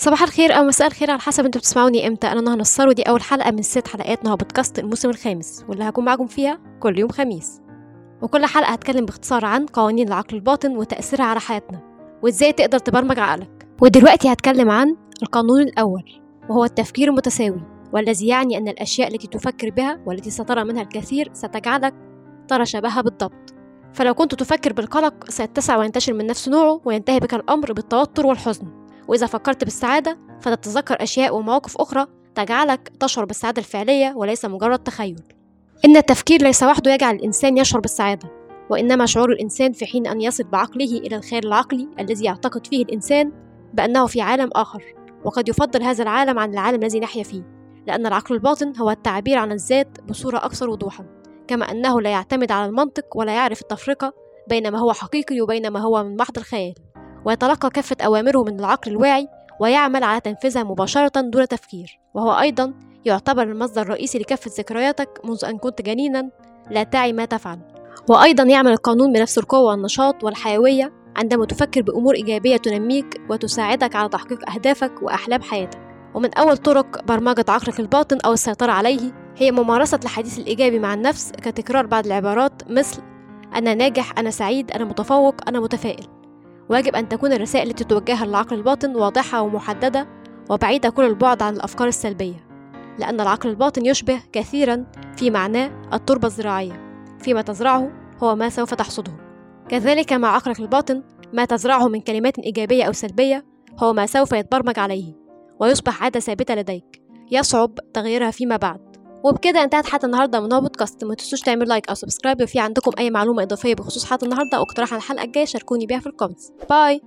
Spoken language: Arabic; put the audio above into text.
صباح الخير أو مساء الخير على حسب أنتوا بتسمعوني إمتى. أنا نهى نصار ودي أول حلقة من ست حلقات نهى بودكاست الموسم الخامس واللي هكون معاكم فيها كل يوم خميس. وكل حلقة هتكلم باختصار عن قوانين العقل الباطن وتأثيرها على حياتنا وإزاي تقدر تبرمج عقلك. ودلوقتي هتكلم عن القانون الأول وهو التفكير المتساوي والذي يعني أن الأشياء التي تفكر بها والتي سترى منها الكثير ستجعلك ترى شبهها بالضبط. فلو كنت تفكر بالقلق سيتسع وينتشر من نفس نوعه وينتهي بك الأمر بالتوتر والحزن. وإذا فكرت بالسعادة فتتذكر أشياء ومواقف أخرى تجعلك تشعر بالسعادة الفعلية وليس مجرد تخيل. إن التفكير ليس وحده يجعل الإنسان يشعر بالسعادة وإنما شعور الإنسان في حين أن يصل بعقله إلى الخيال العقلي الذي يعتقد فيه الإنسان بأنه في عالم آخر وقد يفضل هذا العالم عن العالم الذي نحيا فيه لأن العقل الباطن هو التعبير عن الذات بصورة أكثر وضوحا كما أنه لا يعتمد على المنطق ولا يعرف التفرقة بين ما هو حقيقي وبين ما هو من محض الخيال. ويتلقى كافة أوامره من العقل الواعي ويعمل على تنفيذها مباشرة دون تفكير. وهو أيضا يعتبر المصدر الرئيسي لكافة ذكرياتك منذ أن كنت جنينا لا تعي ما تفعل. وأيضا يعمل القانون بنفس القوة والنشاط والحيوية عندما تفكر بأمور إيجابية تنميك وتساعدك على تحقيق أهدافك وأحلام حياتك. ومن أول طرق برمجة عقلك الباطن أو السيطرة عليه هي ممارسة الحديث الإيجابي مع النفس كتكرار بعض العبارات مثل أنا ناجح أنا سعيد أنا متفوق أنا متفائل. ويجب أن تكون الرسائل التي توجهها للعقل الباطن واضحة ومحددة وبعيدة كل البعد عن الأفكار السلبية لأن العقل الباطن يشبه كثيرا في معناه التربة الزراعية فيما تزرعه هو ما سوف تحصده. كذلك مع عقلك الباطن ما تزرعه من كلمات إيجابية أو سلبية هو ما سوف يتبرمج عليه ويصبح عادة ثابتة لديك يصعب تغييرها فيما بعد. وبكده انتهت حلقة النهارده من هو بودكاست. ما تنسوش تعملوا like أو subscribe لو في عندكم أي معلومة إضافية بخصوص حلقة النهارده أو اقتراح على الحلقة الجاية شاركوني بيها في ال comments. Bye!